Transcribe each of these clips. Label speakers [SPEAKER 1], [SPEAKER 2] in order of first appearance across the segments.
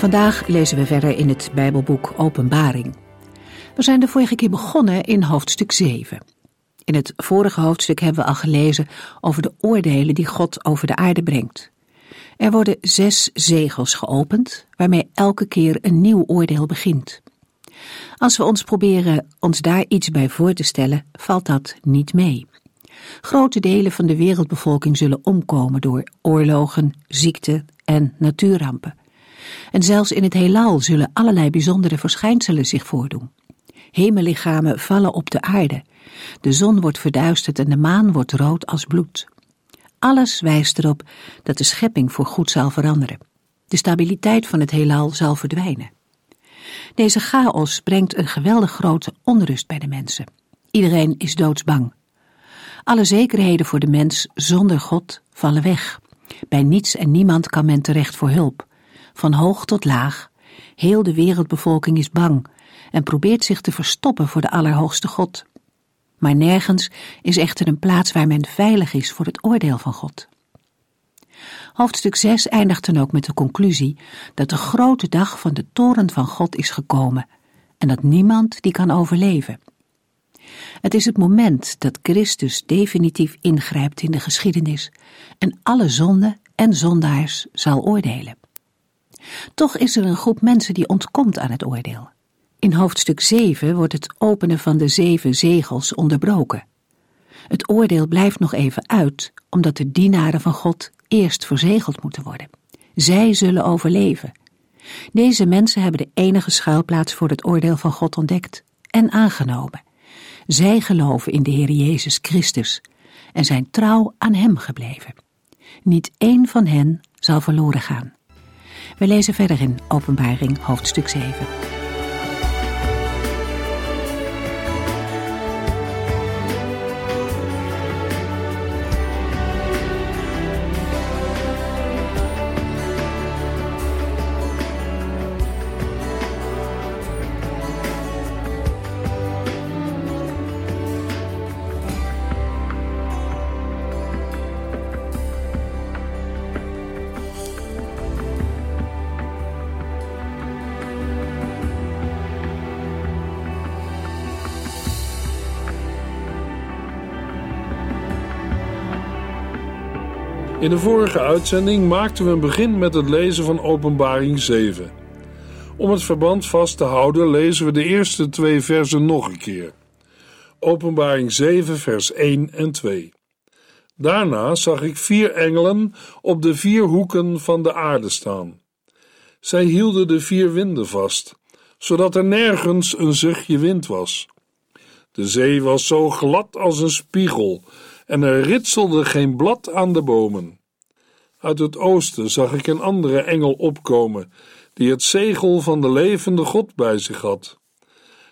[SPEAKER 1] Vandaag lezen we verder in het Bijbelboek Openbaring. We zijn de vorige keer begonnen in hoofdstuk 7. In het vorige hoofdstuk hebben we al gelezen over de oordelen die God over de aarde brengt. Er worden zes zegels geopend, waarmee elke keer een nieuw oordeel begint. Als we ons proberen ons daar iets bij voor te stellen, valt dat niet mee. Grote delen van de wereldbevolking zullen omkomen door oorlogen, ziekte en natuurrampen. En zelfs in het heelal zullen allerlei bijzondere verschijnselen zich voordoen. Hemellichamen vallen op de aarde. De zon wordt verduisterd en de maan wordt rood als bloed. Alles wijst erop dat de schepping voor goed zal veranderen. De stabiliteit van het heelal zal verdwijnen. Deze chaos brengt een geweldig grote onrust bij de mensen. Iedereen is doodsbang. Alle zekerheden voor de mens zonder God vallen weg. Bij niets en niemand kan men terecht voor hulp. Van hoog tot laag, heel de wereldbevolking is bang en probeert zich te verstoppen voor de Allerhoogste God. Maar nergens is echter een plaats waar men veilig is voor het oordeel van God. Hoofdstuk 6 eindigt dan ook met de conclusie dat de grote dag van de toren van God is gekomen en dat niemand die kan overleven. Het is het moment dat Christus definitief ingrijpt in de geschiedenis en alle zonden en zondaars zal oordelen. Toch is er een groep mensen die ontkomt aan het oordeel. In hoofdstuk 7 wordt het openen van de zeven zegels onderbroken. Het oordeel blijft nog even uit, omdat de dienaren van God eerst verzegeld moeten worden. Zij zullen overleven. Deze mensen hebben de enige schuilplaats voor het oordeel van God ontdekt en aangenomen. Zij geloven in de Heer Jezus Christus en zijn trouw aan Hem gebleven. Niet één van hen zal verloren gaan. We lezen verder in Openbaring hoofdstuk 7.
[SPEAKER 2] In de vorige uitzending maakten we een begin met het lezen van Openbaring 7. Om het verband vast te houden lezen we de eerste twee versen nog een keer. Openbaring 7, vers 1 en 2. Daarna zag ik vier engelen op de vier hoeken van de aarde staan. Zij hielden de vier winden vast, zodat er nergens een zuchtje wind was. De zee was zo glad als een spiegel en er ritselde geen blad aan de bomen. Uit het oosten zag ik een andere engel opkomen, die het zegel van de levende God bij zich had.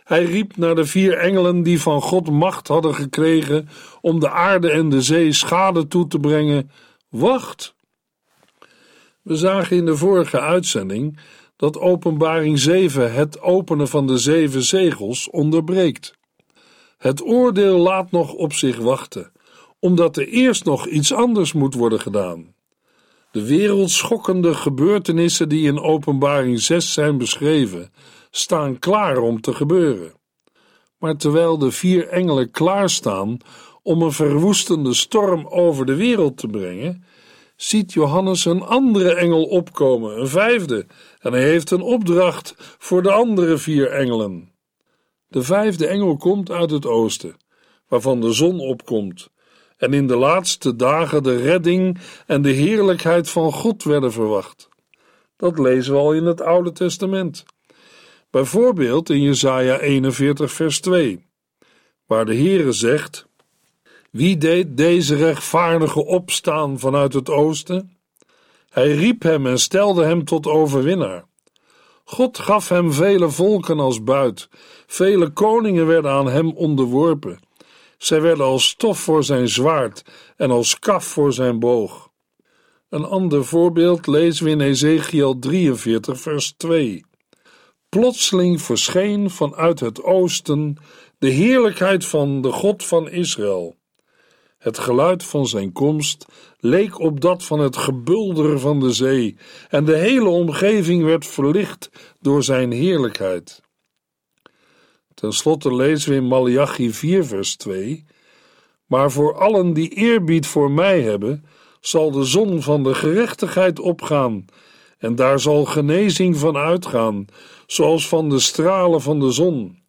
[SPEAKER 2] Hij riep naar de vier engelen die van God macht hadden gekregen om de aarde en de zee schade toe te brengen: Wacht! We zagen in de vorige uitzending dat Openbaring 7 het openen van de zeven zegels onderbreekt. Het oordeel laat nog op zich wachten omdat er eerst nog iets anders moet worden gedaan. De wereldschokkende gebeurtenissen die in Openbaring 6 zijn beschreven, staan klaar om te gebeuren. Maar terwijl de vier engelen klaarstaan om een verwoestende storm over de wereld te brengen, ziet Johannes een andere engel opkomen, een vijfde, en hij heeft een opdracht voor de andere vier engelen. De vijfde engel komt uit het oosten, waarvan de zon opkomt en in de laatste dagen de redding en de heerlijkheid van God werden verwacht. Dat lezen we al in het Oude Testament. Bijvoorbeeld in Jesaja 41 vers 2, waar de Heere zegt: Wie deed deze rechtvaardige opstaan vanuit het oosten? Hij riep hem en stelde hem tot overwinnaar. God gaf hem vele volken als buit, vele koningen werden aan hem onderworpen. Zij werden als stof voor zijn zwaard en als kaf voor zijn boog. Een ander voorbeeld lezen we in Ezekiel 43, vers 2. Plotseling verscheen vanuit het oosten de heerlijkheid van de God van Israël. Het geluid van zijn komst leek op dat van het gebulder van de zee, en de hele omgeving werd verlicht door zijn heerlijkheid. Ten slotte lezen we in Malachi 4, vers 2: Maar voor allen die eerbied voor mij hebben, zal de zon van de gerechtigheid opgaan, en daar zal genezing van uitgaan, zoals van de stralen van de zon.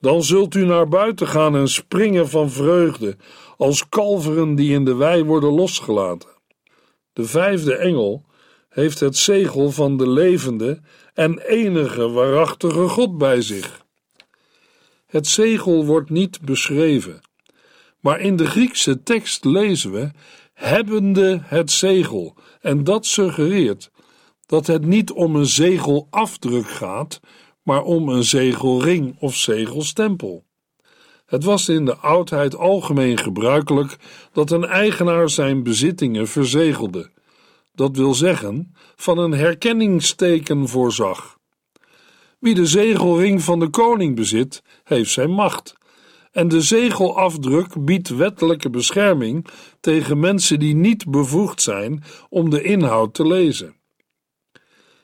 [SPEAKER 2] Dan zult u naar buiten gaan en springen van vreugde, als kalveren die in de wei worden losgelaten. De vijfde engel heeft het zegel van de levende en enige waarachtige God bij zich. Het zegel wordt niet beschreven, maar in de Griekse tekst lezen we hebbende het zegel, en dat suggereert dat het niet om een zegelafdruk gaat, maar om een zegelring of zegelstempel. Het was in de oudheid algemeen gebruikelijk dat een eigenaar zijn bezittingen verzegelde, dat wil zeggen, van een herkenningsteken voorzag. Wie de zegelring van de koning bezit, heeft zijn macht. En de zegelafdruk biedt wettelijke bescherming tegen mensen die niet bevoegd zijn om de inhoud te lezen.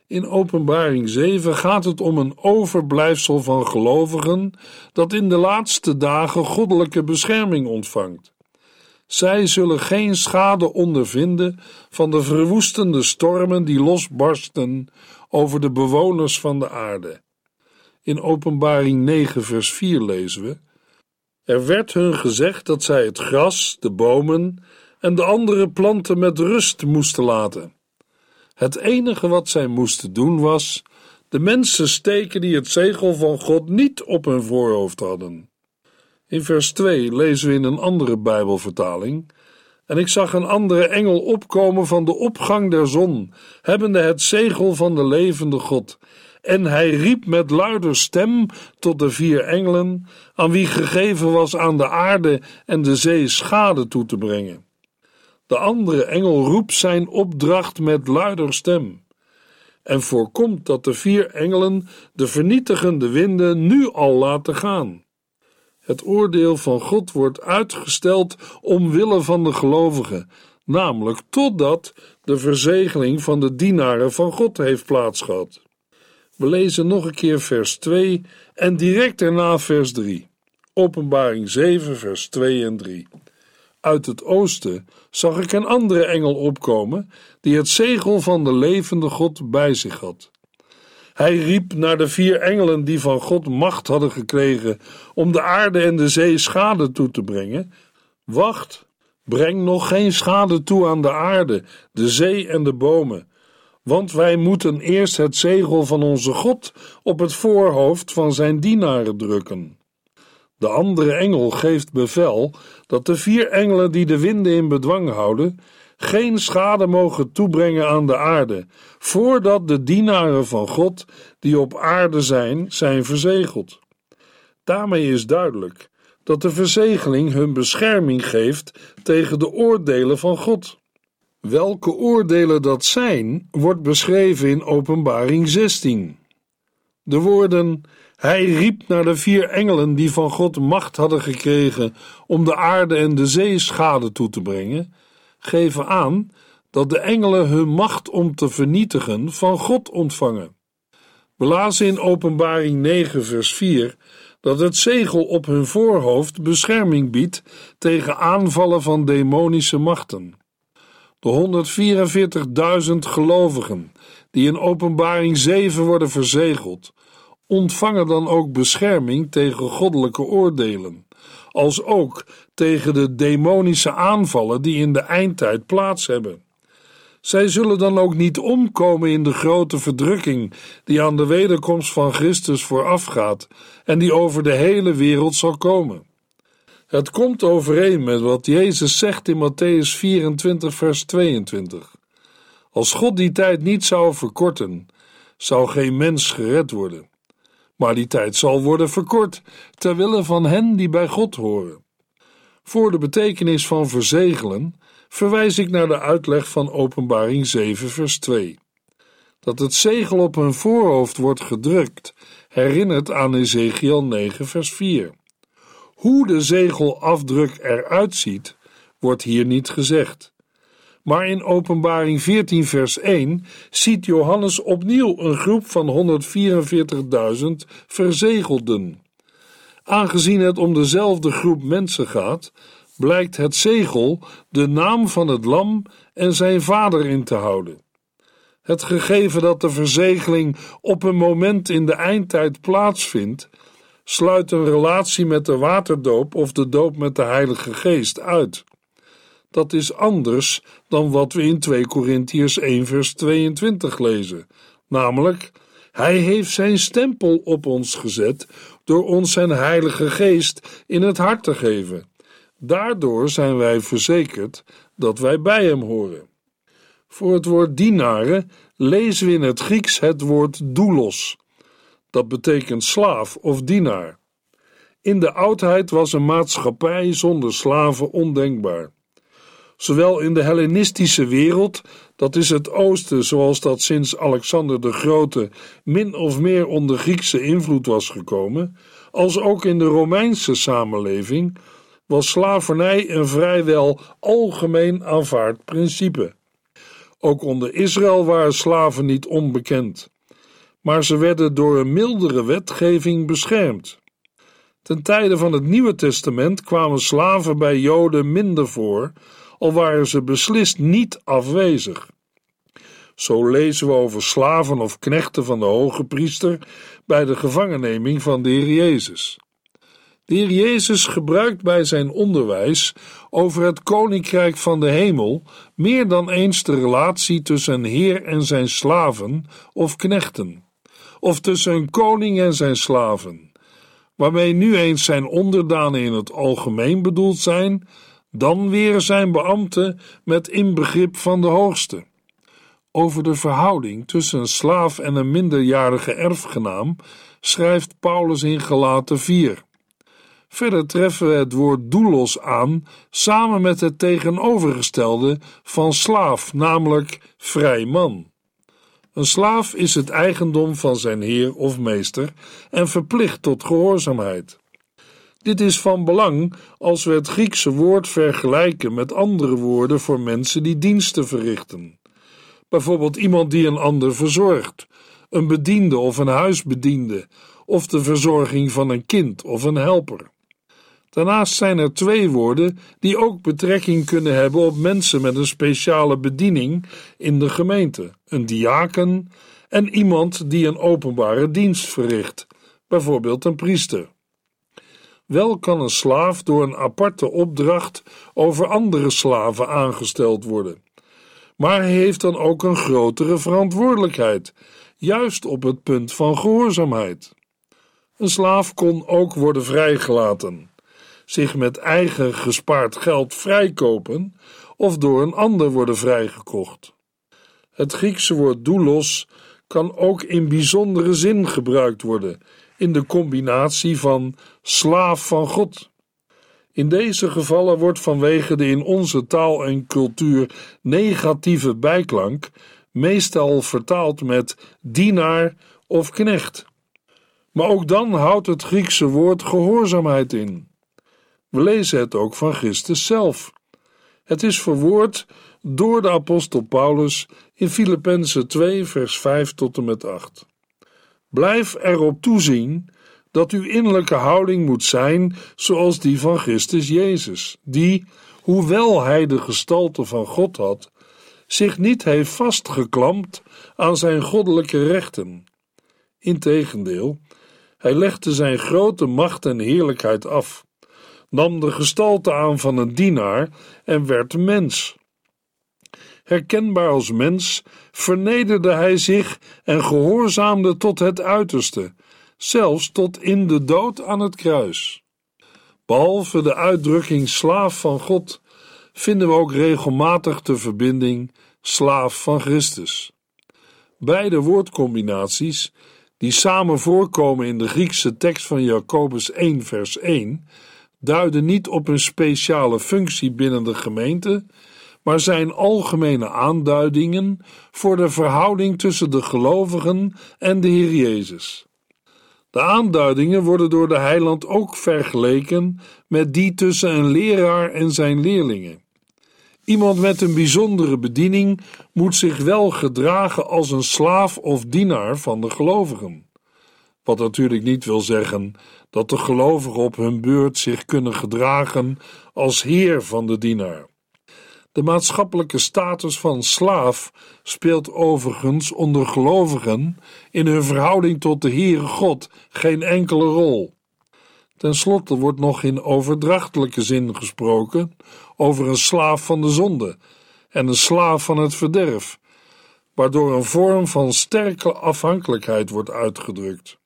[SPEAKER 2] In Openbaring 7 gaat het om een overblijfsel van gelovigen dat in de laatste dagen goddelijke bescherming ontvangt. Zij zullen geen schade ondervinden van de verwoestende stormen die losbarsten over de bewoners van de aarde. In Openbaring 9, vers 4 lezen we: Er werd hun gezegd dat zij het gras, de bomen en de andere planten met rust moesten laten het enige wat zij moesten doen was de mensen steken die het zegel van God niet op hun voorhoofd hadden. In vers 2 lezen we in een andere Bijbelvertaling: En ik zag een andere engel opkomen van de opgang der zon, hebbende het zegel van de levende God. En hij riep met luider stem tot de vier engelen, aan wie gegeven was aan de aarde en de zee schade toe te brengen. De andere engel roept zijn opdracht met luider stem en voorkomt dat de vier engelen de vernietigende winden nu al laten gaan. Het oordeel van God wordt uitgesteld omwille van de gelovigen, namelijk totdat de verzegeling van de dienaren van God heeft plaatsgehad. We lezen nog een keer vers 2 en direct daarna vers 3. Openbaring 7, vers 2 en 3. Uit het oosten zag ik een andere engel opkomen, die het zegel van de levende God bij zich had. Hij riep naar de vier engelen die van God macht hadden gekregen om de aarde en de zee schade toe te brengen: Wacht, breng nog geen schade toe aan de aarde, de zee en de bomen, want wij moeten eerst het zegel van onze God op het voorhoofd van zijn dienaren drukken. De andere engel geeft bevel dat de vier engelen die de winden in bedwang houden, geen schade mogen toebrengen aan de aarde, voordat de dienaren van God die op aarde zijn, zijn verzegeld. Daarmee is duidelijk dat de verzegeling hun bescherming geeft tegen de oordelen van God. Welke oordelen dat zijn, wordt beschreven in Openbaring 16. De woorden hij riep naar de vier engelen die van God macht hadden gekregen om de aarde en de zee schade toe te brengen, geven aan dat de engelen hun macht om te vernietigen van God ontvangen. We lazen in Openbaring 9, vers 4 dat het zegel op hun voorhoofd bescherming biedt tegen aanvallen van demonische machten. De 144.000 gelovigen die in Openbaring 7 worden verzegeld, ontvangen dan ook bescherming tegen goddelijke oordelen, als ook tegen de demonische aanvallen die in de eindtijd plaats hebben. Zij zullen dan ook niet omkomen in de grote verdrukking die aan de wederkomst van Christus voorafgaat en die over de hele wereld zal komen. Het komt overeen met wat Jezus zegt in Matthäus 24, vers 22. Als God die tijd niet zou verkorten, zou geen mens gered worden. Maar die tijd zal worden verkort, ter wille van hen die bij God horen. Voor de betekenis van verzegelen verwijs ik naar de uitleg van Openbaring 7, vers 2. Dat het zegel op hun voorhoofd wordt gedrukt, herinnert aan Ezekiel 9, vers 4. Hoe de zegelafdruk eruit ziet, wordt hier niet gezegd. Maar in Openbaring 14, vers 1 ziet Johannes opnieuw een groep van 144.000 verzegelden. Aangezien het om dezelfde groep mensen gaat, blijkt het zegel de naam van het lam en zijn vader in te houden. Het gegeven dat de verzegeling op een moment in de eindtijd plaatsvindt, sluit een relatie met de waterdoop of de doop met de Heilige Geest uit. Dat is anders dan wat we in 2 Korintiërs 1 vers 22 lezen, namelijk hij heeft zijn stempel op ons gezet door ons zijn Heilige Geest in het hart te geven. Daardoor zijn wij verzekerd dat wij bij hem horen. Voor het woord dienaren lezen we in het Grieks het woord doulos. Dat betekent slaaf of dienaar. In de oudheid was een maatschappij zonder slaven ondenkbaar. Zowel in de Hellenistische wereld, dat is het oosten zoals dat sinds Alexander de Grote min of meer onder Griekse invloed was gekomen, als ook in de Romeinse samenleving, was slavernij een vrijwel algemeen aanvaard principe. Ook onder Israël waren slaven niet onbekend, maar ze werden door een mildere wetgeving beschermd. Ten tijde van het Nieuwe Testament kwamen slaven bij Joden minder voor, al waren ze beslist niet afwezig. Zo lezen we over slaven of knechten van de hoge priester bij de gevangenneming van de Heer Jezus. De Jezus gebruikt bij zijn onderwijs over het koninkrijk van de hemel meer dan eens de relatie tussen een heer en zijn slaven of knechten, of tussen een koning en zijn slaven, waarmee nu eens zijn onderdanen in het algemeen bedoeld zijn, dan weer zijn beambten met inbegrip van de hoogste. Over de verhouding tussen een slaaf en een minderjarige erfgenaam schrijft Paulus in Galaten 4. Verder treffen we het woord doulos aan samen met het tegenovergestelde van slaaf, namelijk vrij man. Een slaaf is het eigendom van zijn heer of meester en verplicht tot gehoorzaamheid. Dit is van belang als we het Griekse woord vergelijken met andere woorden voor mensen die diensten verrichten. Bijvoorbeeld iemand die een ander verzorgt, een bediende of een huisbediende, of de verzorging van een kind of een helper. Daarnaast zijn er twee woorden die ook betrekking kunnen hebben op mensen met een speciale bediening in de gemeente: een diaken en iemand die een openbare dienst verricht, bijvoorbeeld een priester. Wel kan een slaaf door een aparte opdracht over andere slaven aangesteld worden, maar hij heeft dan ook een grotere verantwoordelijkheid, juist op het punt van gehoorzaamheid. Een slaaf kon ook worden vrijgelaten zich met eigen gespaard geld vrijkopen of door een ander worden vrijgekocht. Het Griekse woord doulos kan ook in bijzondere zin gebruikt worden in de combinatie van slaaf van God. In deze gevallen wordt vanwege de in onze taal en cultuur negatieve bijklank meestal vertaald met dienaar of knecht. Maar ook dan houdt het Griekse woord gehoorzaamheid in. We lezen het ook van Christus zelf. Het is verwoord door de apostel Paulus in Filippenzen 2, vers 5 tot en met 8. Blijf erop toezien dat uw innerlijke houding moet zijn zoals die van Christus Jezus, die, hoewel hij de gestalte van God had, zich niet heeft vastgeklampt aan zijn goddelijke rechten. Integendeel, hij legde zijn grote macht en heerlijkheid af nam de gestalte aan van een dienaar en werd mens. Herkenbaar als mens vernederde hij zich en gehoorzaamde tot het uiterste, zelfs tot in de dood aan het kruis. Behalve de uitdrukking slaaf van God, vinden we ook regelmatig de verbinding slaaf van Christus. Beide woordcombinaties, die samen voorkomen in de Griekse tekst van Jacobus 1, vers 1, duiden niet op een speciale functie binnen de gemeente, maar zijn algemene aanduidingen voor de verhouding tussen de gelovigen en de Heer Jezus. De aanduidingen worden door de heiland ook vergeleken met die tussen een leraar en zijn leerlingen. Iemand met een bijzondere bediening moet zich wel gedragen als een slaaf of dienaar van de gelovigen. Wat natuurlijk niet wil zeggen dat de gelovigen op hun beurt zich kunnen gedragen als heer van de dienaar. De maatschappelijke status van slaaf speelt overigens onder gelovigen in hun verhouding tot de Heere God geen enkele rol. Ten slotte wordt nog in overdrachtelijke zin gesproken over een slaaf van de zonde en een slaaf van het verderf, waardoor een vorm van sterke afhankelijkheid wordt uitgedrukt.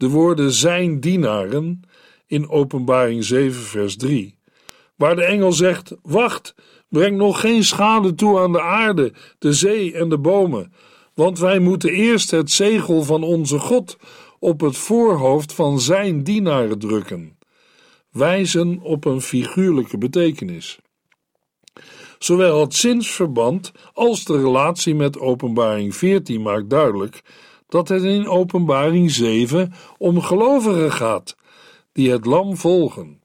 [SPEAKER 2] De woorden zijn dienaren in Openbaring 7, vers 3, waar de engel zegt: Wacht, breng nog geen schade toe aan de aarde, de zee en de bomen, want wij moeten eerst het zegel van onze God op het voorhoofd van zijn dienaren drukken, wijzen op een figuurlijke betekenis. Zowel het zinsverband als de relatie met Openbaring 14 maakt duidelijk dat het in Openbaring 7 om gelovigen gaat, die het lam volgen.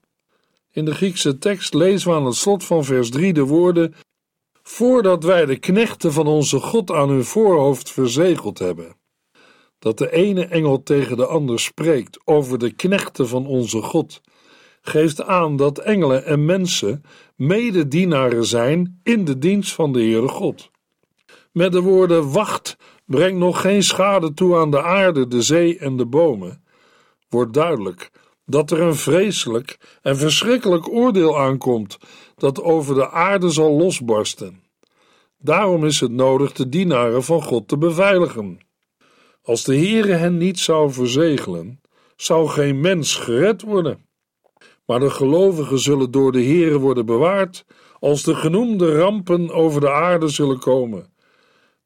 [SPEAKER 2] In de Griekse tekst lezen we aan het slot van vers 3 de woorden: Voordat wij de knechten van onze God aan hun voorhoofd verzegeld hebben. Dat de ene engel tegen de ander spreekt over de knechten van onze God, geeft aan dat engelen en mensen mededienaren zijn in de dienst van de Heere God. Met de woorden: Wacht, breng nog geen schade toe aan de aarde, de zee en de bomen, wordt duidelijk dat er een vreselijk en verschrikkelijk oordeel aankomt dat over de aarde zal losbarsten. Daarom is het nodig de dienaren van God te beveiligen. Als de Heere hen niet zou verzegelen, zou geen mens gered worden. Maar de gelovigen zullen door de Heere worden bewaard, als de genoemde rampen over de aarde zullen komen.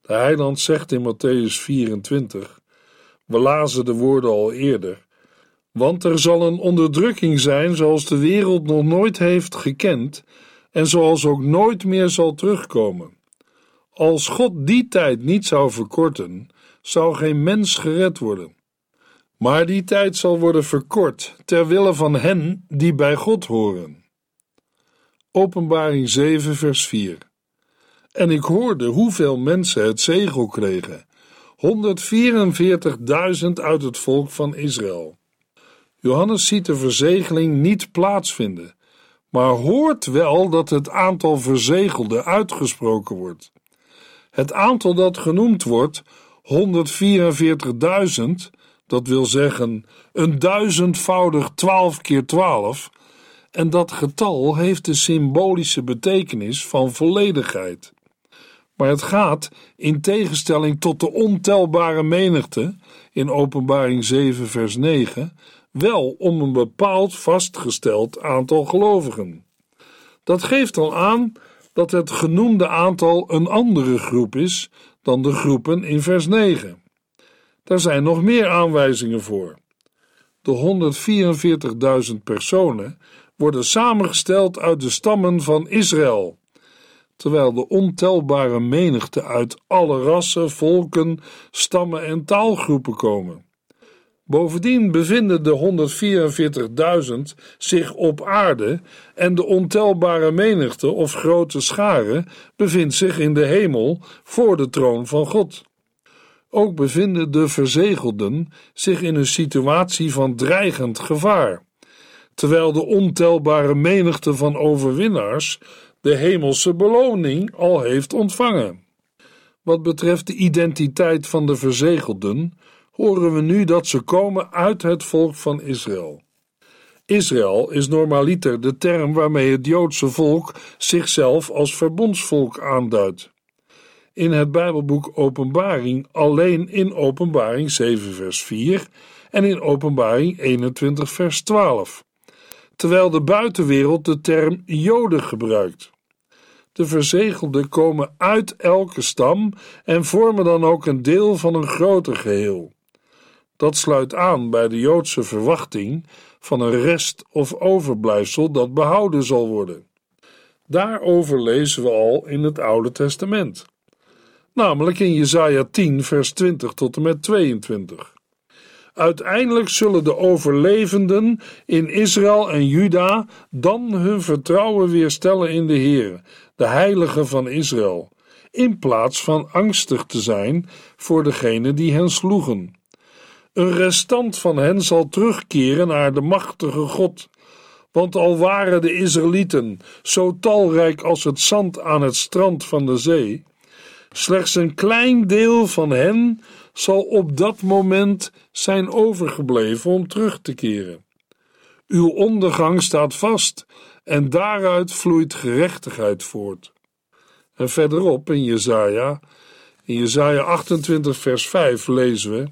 [SPEAKER 2] De heiland zegt in Matthäus 24, we lazen de woorden al eerder, want er zal een onderdrukking zijn zoals de wereld nog nooit heeft gekend en zoals ook nooit meer zal terugkomen. Als God die tijd niet zou verkorten, zou geen mens gered worden. Maar die tijd zal worden verkort ter wille van hen die bij God horen. Openbaring 7, vers 4. En ik hoorde hoeveel mensen het zegel kregen: 144.000 uit het volk van Israël. Johannes ziet de verzegeling niet plaatsvinden, maar hoort wel dat het aantal verzegelden uitgesproken wordt. Het aantal dat genoemd wordt, 144.000, dat wil zeggen een duizendvoudig 12 keer 12, en dat getal heeft de symbolische betekenis van volledigheid. Maar het gaat, in tegenstelling tot de ontelbare menigte in Openbaring 7, vers 9, wel om een bepaald vastgesteld aantal gelovigen. Dat geeft al aan dat het genoemde aantal een andere groep is dan de groepen in vers 9. Daar zijn nog meer aanwijzingen voor. De 144.000 personen worden samengesteld uit de stammen van Israël, terwijl de ontelbare menigte uit alle rassen, volken, stammen en taalgroepen komen. Bovendien bevinden de 144.000 zich op aarde en de ontelbare menigte of grote schare bevindt zich in de hemel voor de troon van God. Ook bevinden de verzegelden zich in een situatie van dreigend gevaar, terwijl de ontelbare menigte van overwinnaars de hemelse beloning al heeft ontvangen. Wat betreft de identiteit van de verzegelden, horen we nu dat ze komen uit het volk van Israël. Israël is normaliter de term waarmee het Joodse volk zichzelf als verbondsvolk aanduidt. In het Bijbelboek Openbaring alleen in Openbaring 7 vers 4 en in Openbaring 21 vers 12, terwijl de buitenwereld de term Joden gebruikt. De verzegelden komen uit elke stam en vormen dan ook een deel van een groter geheel. Dat sluit aan bij de Joodse verwachting van een rest of overblijfsel dat behouden zal worden. Daarover lezen we al in het Oude Testament, namelijk in Jesaja 10, vers 20 tot en met 22. Uiteindelijk zullen de overlevenden in Israël en Juda dan hun vertrouwen weer stellen in de Heer, de Heilige van Israël, in plaats van angstig te zijn voor degene die hen sloegen. Een restant van hen zal terugkeren naar de machtige God. Want al waren de Israëlieten zo talrijk als het zand aan het strand van de zee, slechts een klein deel van hen zal op dat moment zijn overgebleven om terug te keren. Uw ondergang staat vast en daaruit vloeit gerechtigheid voort. En verderop in Jesaja, in Jesaja 28 vers 5 lezen we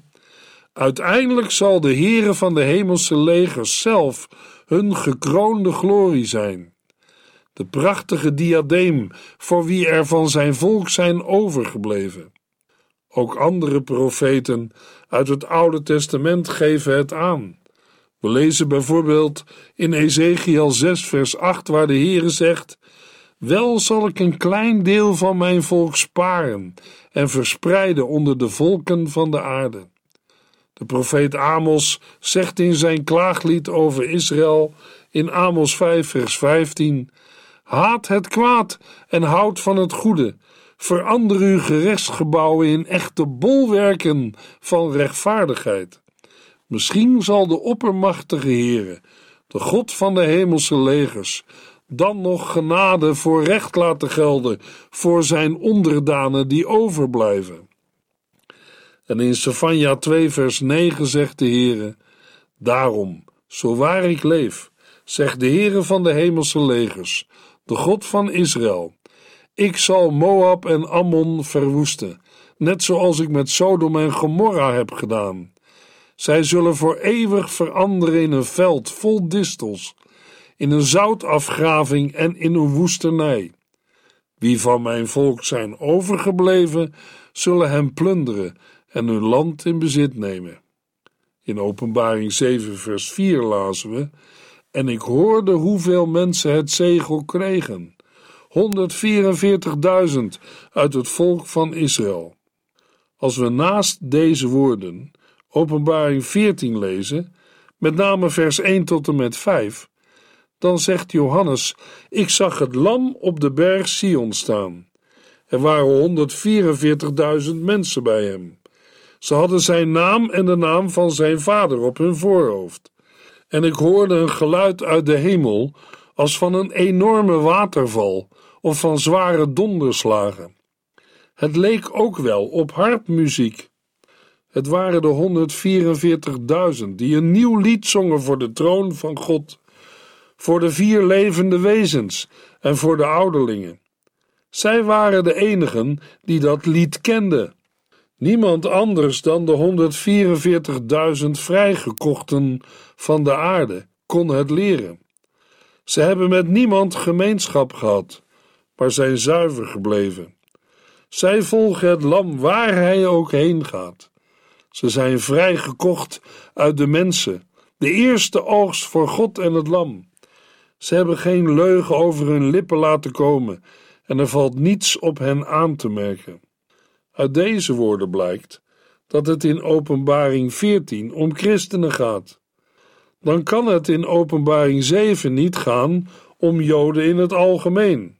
[SPEAKER 2] Uiteindelijk zal de Heere van de hemelse legers zelf hun gekroonde glorie zijn. De prachtige diadeem voor wie er van zijn volk zijn overgebleven. Ook andere profeten uit het Oude Testament geven het aan. We lezen bijvoorbeeld in Ezekiel 6 vers 8 waar de Heere zegt wel zal ik een klein deel van mijn volk sparen en verspreiden onder de volken van de aarde. De profeet Amos zegt in zijn klaaglied over Israël in Amos 5, vers 15: Haat het kwaad en houd van het goede. Verander uw gerechtsgebouwen in echte bolwerken van rechtvaardigheid. Misschien zal de oppermachtige Heere, de God van de hemelse legers, dan nog genade voor recht laten gelden voor zijn onderdanen die overblijven. En in Sefania 2 vers 9 zegt de Heere, Daarom, zo waar ik leef, zegt de Heere van de hemelse legers, de God van Israël, ik zal Moab en Ammon verwoesten, net zoals ik met Sodom en Gomorra heb gedaan. Zij zullen voor eeuwig veranderen in een veld vol distels, in een zoutafgraving en in een woestenij. Wie van mijn volk zijn overgebleven, zullen hem plunderen en hun land in bezit nemen. In Openbaring 7, vers 4 lazen we: En ik hoorde hoeveel mensen het zegel kregen: 144.000 uit het volk van Israël. Als we naast deze woorden Openbaring 14 lezen, met name vers 1 tot en met 5, dan zegt Johannes: Ik zag het lam op de berg Sion staan. Er waren 144.000 mensen bij hem. Ze hadden zijn naam en de naam van zijn vader op hun voorhoofd. En ik hoorde een geluid uit de hemel als van een enorme waterval of van zware donderslagen. Het leek ook wel op harpmuziek. Het waren de 144.000 die een nieuw lied zongen voor de troon van God, voor de vier levende wezens en voor de ouderlingen. Zij waren de enigen die dat lied kenden. Niemand anders dan de 144.000 vrijgekochten van de aarde kon het leren. Ze hebben met niemand gemeenschap gehad, maar zijn zuiver gebleven. Zij volgen het lam waar hij ook heen gaat. Ze zijn vrijgekocht uit de mensen, de eerste oogst voor God en het lam. Ze hebben geen leugen over hun lippen laten komen en er valt niets op hen aan te merken. Uit deze woorden blijkt dat het in Openbaring 14 om christenen gaat. Dan kan het in Openbaring 7 niet gaan om Joden in het algemeen,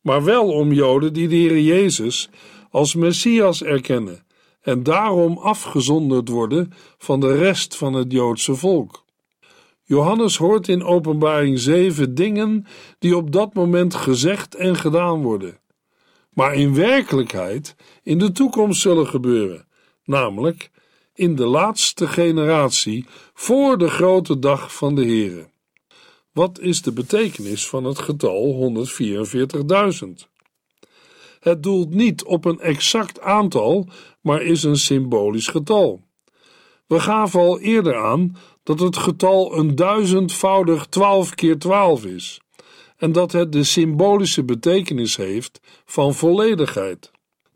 [SPEAKER 2] maar wel om Joden die de Heer Jezus als Messias erkennen en daarom afgezonderd worden van de rest van het Joodse volk. Johannes hoort in Openbaring 7 dingen die op dat moment gezegd en gedaan worden maar in werkelijkheid in de toekomst zullen gebeuren, namelijk in de laatste generatie voor de grote dag van de Here. Wat is de betekenis van het getal 144.000? Het doelt niet op een exact aantal, maar is een symbolisch getal. We gaven al eerder aan dat het getal een duizendvoudig 12 keer 12 is en dat het de symbolische betekenis heeft van volledigheid.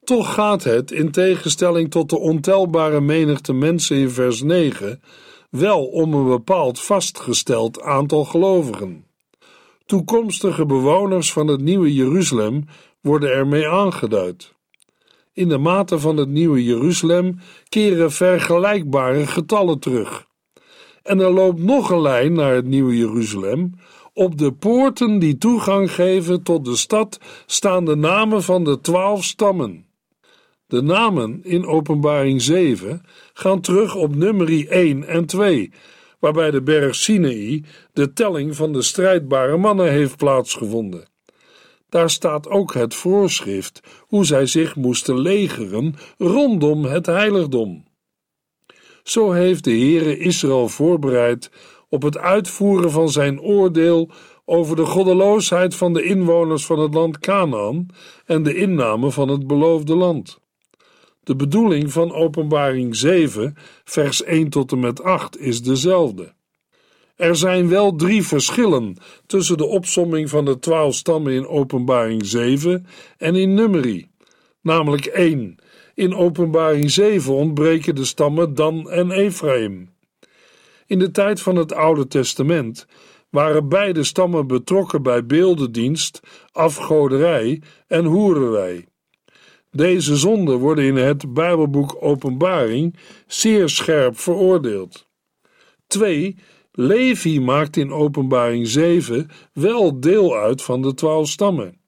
[SPEAKER 2] Toch gaat het, in tegenstelling tot de ontelbare menigte mensen in vers 9, wel om een bepaald vastgesteld aantal gelovigen. Toekomstige bewoners van het nieuwe Jeruzalem worden ermee aangeduid. In de mate van het nieuwe Jeruzalem keren vergelijkbare getallen terug. En er loopt nog een lijn naar het nieuwe Jeruzalem. Op de poorten die toegang geven tot de stad staan de namen van de twaalf stammen. De namen in Openbaring 7 gaan terug op nummerie 1 en 2, waarbij de berg Sinai de telling van de strijdbare mannen heeft plaatsgevonden. Daar staat ook het voorschrift hoe zij zich moesten legeren rondom het heiligdom. Zo heeft de Heere Israël voorbereid op het uitvoeren van zijn oordeel over de goddeloosheid van de inwoners van het land Canaan en de inname van het beloofde land. De bedoeling van Openbaring 7, vers 1 tot en met 8 is dezelfde. Er zijn wel drie verschillen tussen de opsomming van de twaalf stammen in Openbaring 7 en in Numeri. Namelijk 1. In Openbaring 7 ontbreken de stammen Dan en Ephraim. In de tijd van het Oude Testament waren beide stammen betrokken bij beeldendienst, afgoderij en hoererij. Deze zonden worden in het Bijbelboek Openbaring zeer scherp veroordeeld. 2. Levi maakt in Openbaring 7 wel deel uit van de twaalf stammen.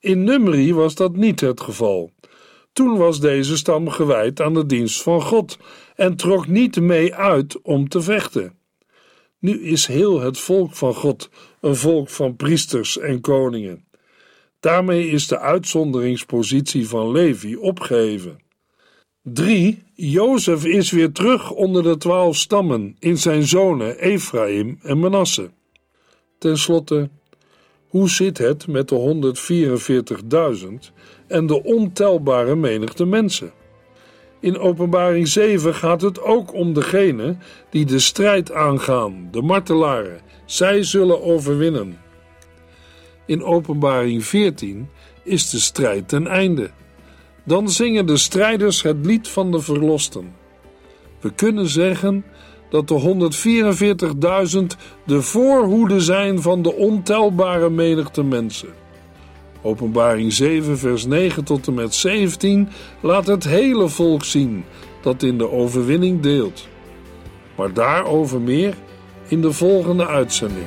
[SPEAKER 2] In Numeri was dat niet het geval. Toen was deze stam gewijd aan de dienst van God en trok niet mee uit om te vechten. Nu is heel het volk van God een volk van priesters en koningen. Daarmee is de uitzonderingspositie van Levi opgeheven. 3. Jozef is weer terug onder de twaalf stammen in zijn zonen Ephraim en Manasse. Ten slotte, hoe zit het met de 144.000 en de ontelbare menigte mensen? In Openbaring 7 gaat het ook om degenen die de strijd aangaan, de martelaren. Zij zullen overwinnen. In Openbaring 14 is de strijd ten einde. Dan zingen de strijders het lied van de verlosten. We kunnen zeggen dat de 144.000 de voorhoede zijn van de ontelbare menigte mensen. Openbaring 7, vers 9 tot en met 17 laat het hele volk zien dat in de overwinning deelt. Maar daarover meer in de volgende uitzending.